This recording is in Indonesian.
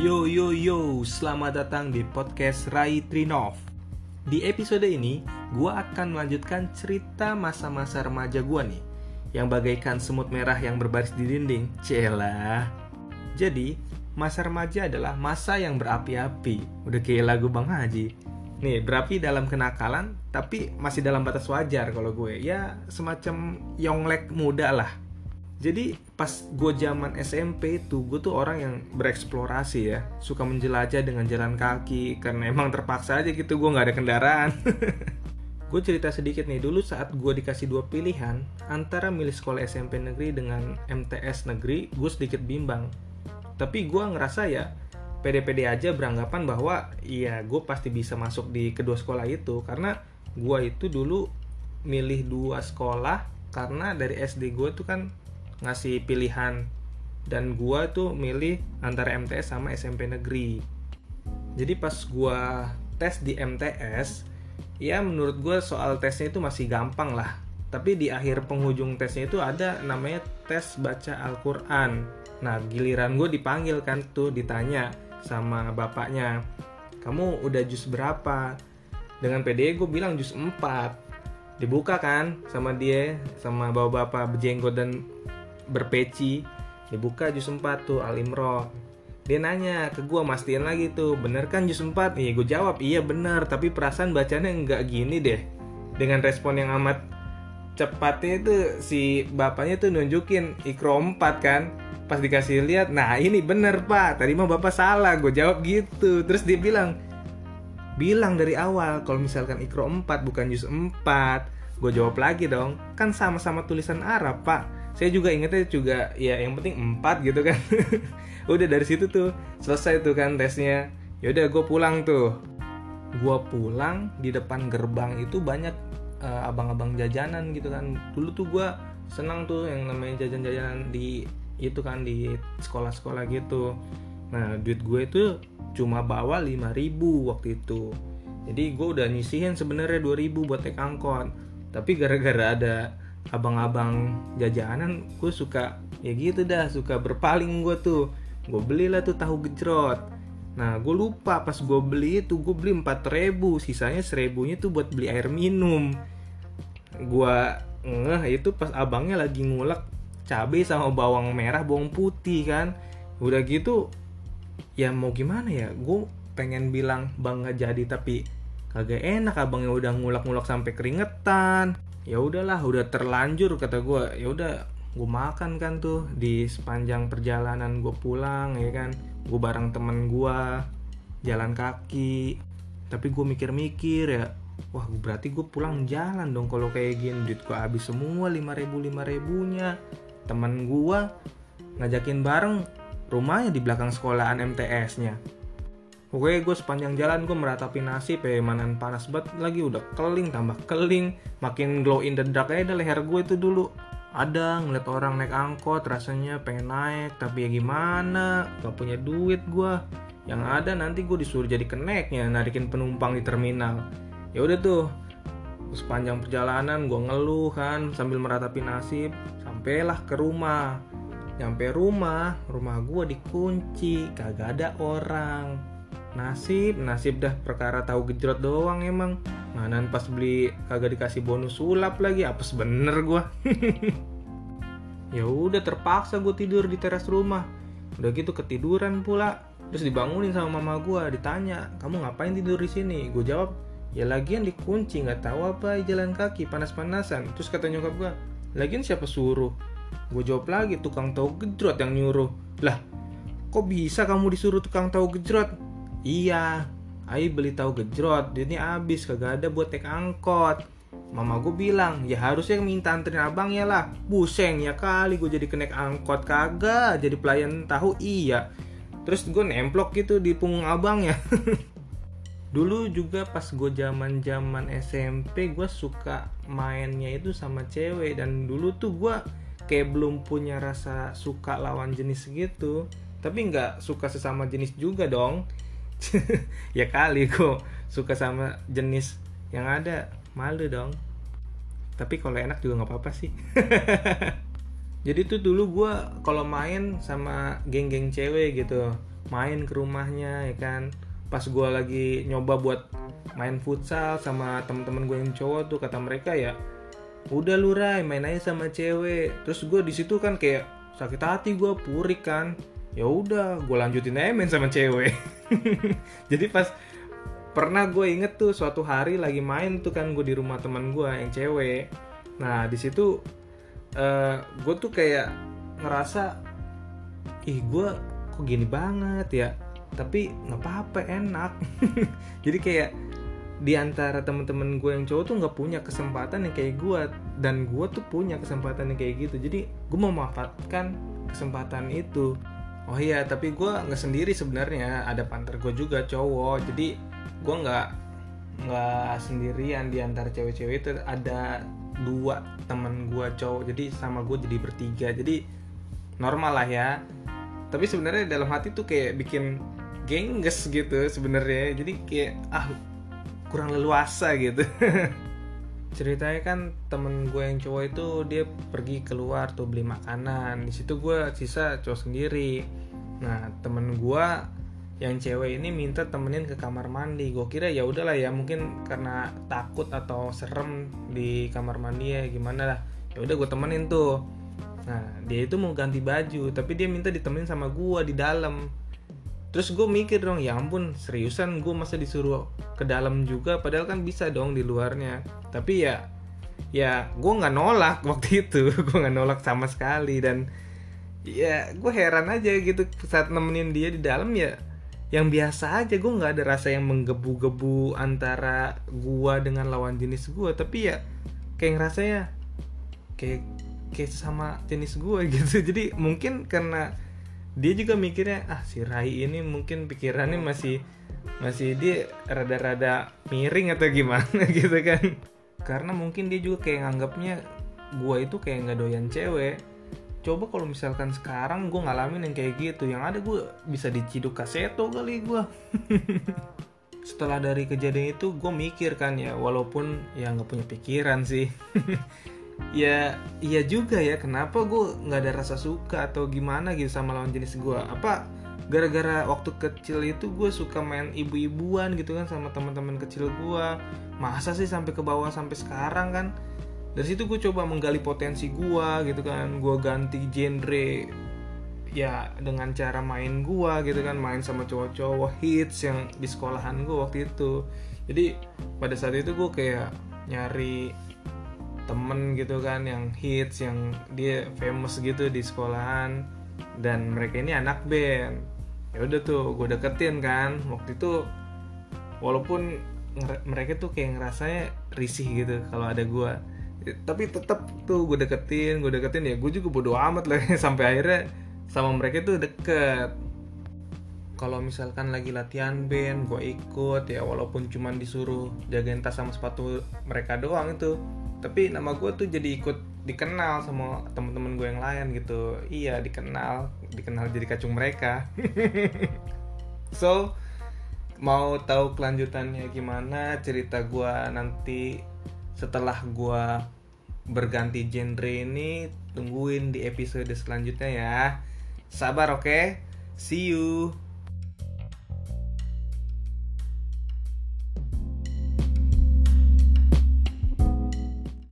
Yo yo yo, selamat datang di podcast Rai Trinov. Di episode ini, gua akan melanjutkan cerita masa-masa remaja gua nih, yang bagaikan semut merah yang berbaris di dinding. Celah. Jadi, masa remaja adalah masa yang berapi-api. Udah kayak lagu Bang Haji. Nih, berapi dalam kenakalan, tapi masih dalam batas wajar kalau gue. Ya, semacam yonglek muda lah jadi pas gue zaman SMP itu gue tuh orang yang bereksplorasi ya. Suka menjelajah dengan jalan kaki karena emang terpaksa aja gitu gue nggak ada kendaraan. Gue cerita sedikit nih dulu saat gue dikasih dua pilihan antara milih sekolah SMP negeri dengan MTS negeri gue sedikit bimbang. Tapi gue ngerasa ya pede-pede aja beranggapan bahwa iya gue pasti bisa masuk di kedua sekolah itu. Karena gue itu dulu milih dua sekolah karena dari SD gue tuh kan ngasih pilihan. Dan gua tuh milih antara MTS sama SMP negeri. Jadi pas gua tes di MTS ya menurut gua soal tesnya itu masih gampang lah. Tapi di akhir penghujung tesnya itu ada namanya tes baca Al-Quran. Nah giliran gue dipanggil kan tuh ditanya sama bapaknya kamu udah jus berapa? Dengan PDE gue bilang jus 4 dibuka kan sama dia sama bapak-bapak berjenggot dan berpeci. Dibuka jus 4 tuh Al Imron dia nanya ke gue mastiin lagi tuh bener kan jus 4 iya gue jawab iya bener tapi perasaan bacanya nggak gini deh. Dengan respon yang amat cepatnya itu si bapaknya tuh nunjukin ikro 4 kan? Pas dikasih lihat nah ini bener pak. Tadi mah bapak salah. Gue jawab gitu. Terus dia bilang bilang dari awal kalau misalkan ikro 4 bukan jus 4 gue jawab lagi dong kan sama-sama tulisan Arab pak saya juga ingetnya juga ya yang penting empat gitu kan. Udah dari situ tuh selesai tuh kan tesnya. Yaudah gue pulang tuh. Gue pulang di depan gerbang itu banyak uh, abang-abang jajanan gitu kan. Dulu tuh gue senang tuh yang namanya jajan-jajanan di itu kan di sekolah-sekolah gitu. Nah duit gue itu cuma bawa 5000 waktu itu. Jadi gue udah nyisihin sebenarnya 2000 buat naik angkot. Tapi gara-gara ada abang-abang jajanan gue suka ya gitu dah suka berpaling gue tuh. Gue belilah tuh tahu gejrot. Nah gue lupa pas gue beli itu gue beli empat ribu sisanya seribunya tuh buat beli air minum. Gue ngeh itu pas abangnya lagi ngulek cabai sama bawang merah bawang putih kan. Udah gitu ya mau gimana ya gue pengen bilang bang nggak jadi tapi kagak enak abangnya udah ngulak-ngulak sampai keringetan ya udahlah udah terlanjur kata gue ya udah gue makan kan tuh di sepanjang perjalanan gue pulang ya kan. Gue bareng temen gue jalan kaki. Tapi gue mikir-mikir ya wah berarti gue pulang jalan dong kalau kayak gini. Duit gue habis semua lima ribu lima ribunya. Temen gue ngajakin bareng rumahnya di belakang sekolahan MTS nya Oke gue sepanjang jalan gue meratapi nasib ya manan panas banget lagi udah keling tambah keling makin glow in the dark aja leher gue itu dulu. Ada ngeliat orang naik angkot rasanya pengen naik tapi ya gimana? Gak punya duit gue yang ada nanti gue disuruh jadi keneknya narikin penumpang di terminal. Ya udah tuh sepanjang perjalanan gue ngeluh kan sambil meratapi nasib sampailah ke rumah. Nyampe rumah rumah gue dikunci kagak ada orang nasib nasib dah perkara tahu gejrot doang emang. Manan pas beli kagak dikasih bonus sulap lagi apa bener gue ya udah terpaksa gue tidur di teras rumah. Udah gitu ketiduran pula. Terus dibangunin sama mama gue ditanya kamu ngapain tidur di sini? Gue jawab ya lagian dikunci nggak tahu apa jalan kaki panas-panasan. Terus kata nyokap gue lagian siapa suruh? Gue jawab lagi tukang tahu gejrot yang nyuruh. Lah kok bisa kamu disuruh tukang tahu gejrot Iya, Ai beli tahu gejrot, ini abis kagak ada buat tek angkot. Mama gue bilang, ya harusnya minta anterin abang ya lah. Buseng ya kali gue jadi kenek angkot kagak, jadi pelayan tahu iya. Terus gue nemplok gitu di punggung abang ya. Dulu juga pas gue zaman zaman SMP gue suka mainnya itu sama cewek dan dulu tuh gue kayak belum punya rasa suka lawan jenis gitu. Tapi nggak suka sesama jenis juga dong ya kali kok suka sama jenis yang ada. Malu dong. Tapi kalau enak juga nggak apa-apa sih. Jadi tuh dulu gue kalau main sama geng-geng cewek gitu main ke rumahnya ya kan. Pas gue lagi nyoba buat main futsal sama temen-temen gue yang cowok tuh kata mereka ya udah lu Rai main aja sama cewek. Terus gue di situ kan kayak sakit hati gue purik kan ya udah gue lanjutin aja main sama cewek. Jadi pas pernah gue inget tuh suatu hari lagi main tuh kan gue di rumah teman gue yang cewek. Nah di situ uh, gue tuh kayak ngerasa ih gue kok gini banget ya? Tapi nggak apa-apa enak. Jadi kayak di antara temen-temen gue yang cowok tuh nggak punya kesempatan yang kayak gue dan gue tuh punya kesempatan yang kayak gitu. Jadi gue mau memanfaatkan kesempatan itu oh iya tapi gue nggak sendiri sebenarnya. Ada panter gue juga cowok. Jadi gue nggak nggak sendirian di antara cewek-cewek itu. Ada dua temen gue cowok jadi sama gue jadi bertiga. Jadi normal lah ya. Tapi sebenarnya dalam hati tuh kayak bikin gengges gitu sebenarnya. Jadi kayak ah kurang leluasa gitu. Ceritanya kan temen gue yang cowok itu dia pergi keluar tuh beli makanan. Di situ gue sisa cowok sendiri nah temen gue yang cewek ini minta temenin ke kamar mandi. Gue kira ya udahlah ya mungkin karena takut atau serem di kamar mandi ya gimana lah. Ya udah gue temenin tuh. Nah dia itu mau ganti baju tapi dia minta ditemenin sama gue di dalam. Terus gue mikir dong ya ampun seriusan gue masa disuruh ke dalam juga? Padahal kan bisa dong di luarnya. Tapi ya ya gue nggak nolak waktu itu. Gue nggak nolak sama sekali dan ya gue heran aja gitu saat nemenin dia di dalam ya yang biasa aja. Gue nggak ada rasa yang menggebu-gebu antara gue dengan lawan jenis gue tapi ya kayak ngerasanya kayak kayak sama jenis gue gitu. Jadi mungkin karena dia juga mikirnya ah si Rai ini mungkin pikirannya masih masih dia rada-rada miring atau gimana gitu kan. Karena mungkin dia juga kayak nganggapnya gue itu kayak nggak doyan cewek coba kalau misalkan sekarang gue ngalamin yang kayak gitu yang ada gue bisa diciduk kaseto kali gue setelah dari kejadian itu gue mikir kan ya walaupun ya nggak punya pikiran sih. Ya iya juga ya kenapa gue nggak ada rasa suka atau gimana gitu sama lawan jenis gue apa gara-gara waktu kecil itu gue suka main ibu-ibuan gitu kan sama teman-teman kecil gue masa sih sampai ke bawah sampai sekarang kan dari situ gue coba menggali potensi gue gitu kan. Gue ganti genre ya dengan cara main gue gitu kan. Main sama cowok-cowok hits yang di sekolahan gue waktu itu. Jadi pada saat itu gue kayak nyari temen gitu kan yang hits yang dia famous gitu di sekolahan. Dan mereka ini anak band. Ya udah tuh gue deketin kan. Waktu itu walaupun mereka tuh kayak ngerasanya risih gitu kalau ada gue tapi tetap tuh gue deketin gue deketin ya gue juga bodo amat lah sampai akhirnya sama mereka tuh deket. Kalau misalkan lagi latihan band gue ikut ya walaupun cuman disuruh jagain tas sama sepatu mereka doang itu. Tapi nama gue tuh jadi ikut dikenal sama temen-temen gue yang lain gitu. Iya dikenal dikenal jadi kacung mereka. So mau tahu kelanjutannya gimana cerita gue nanti setelah gue berganti genre ini tungguin di episode selanjutnya ya sabar oke okay? see you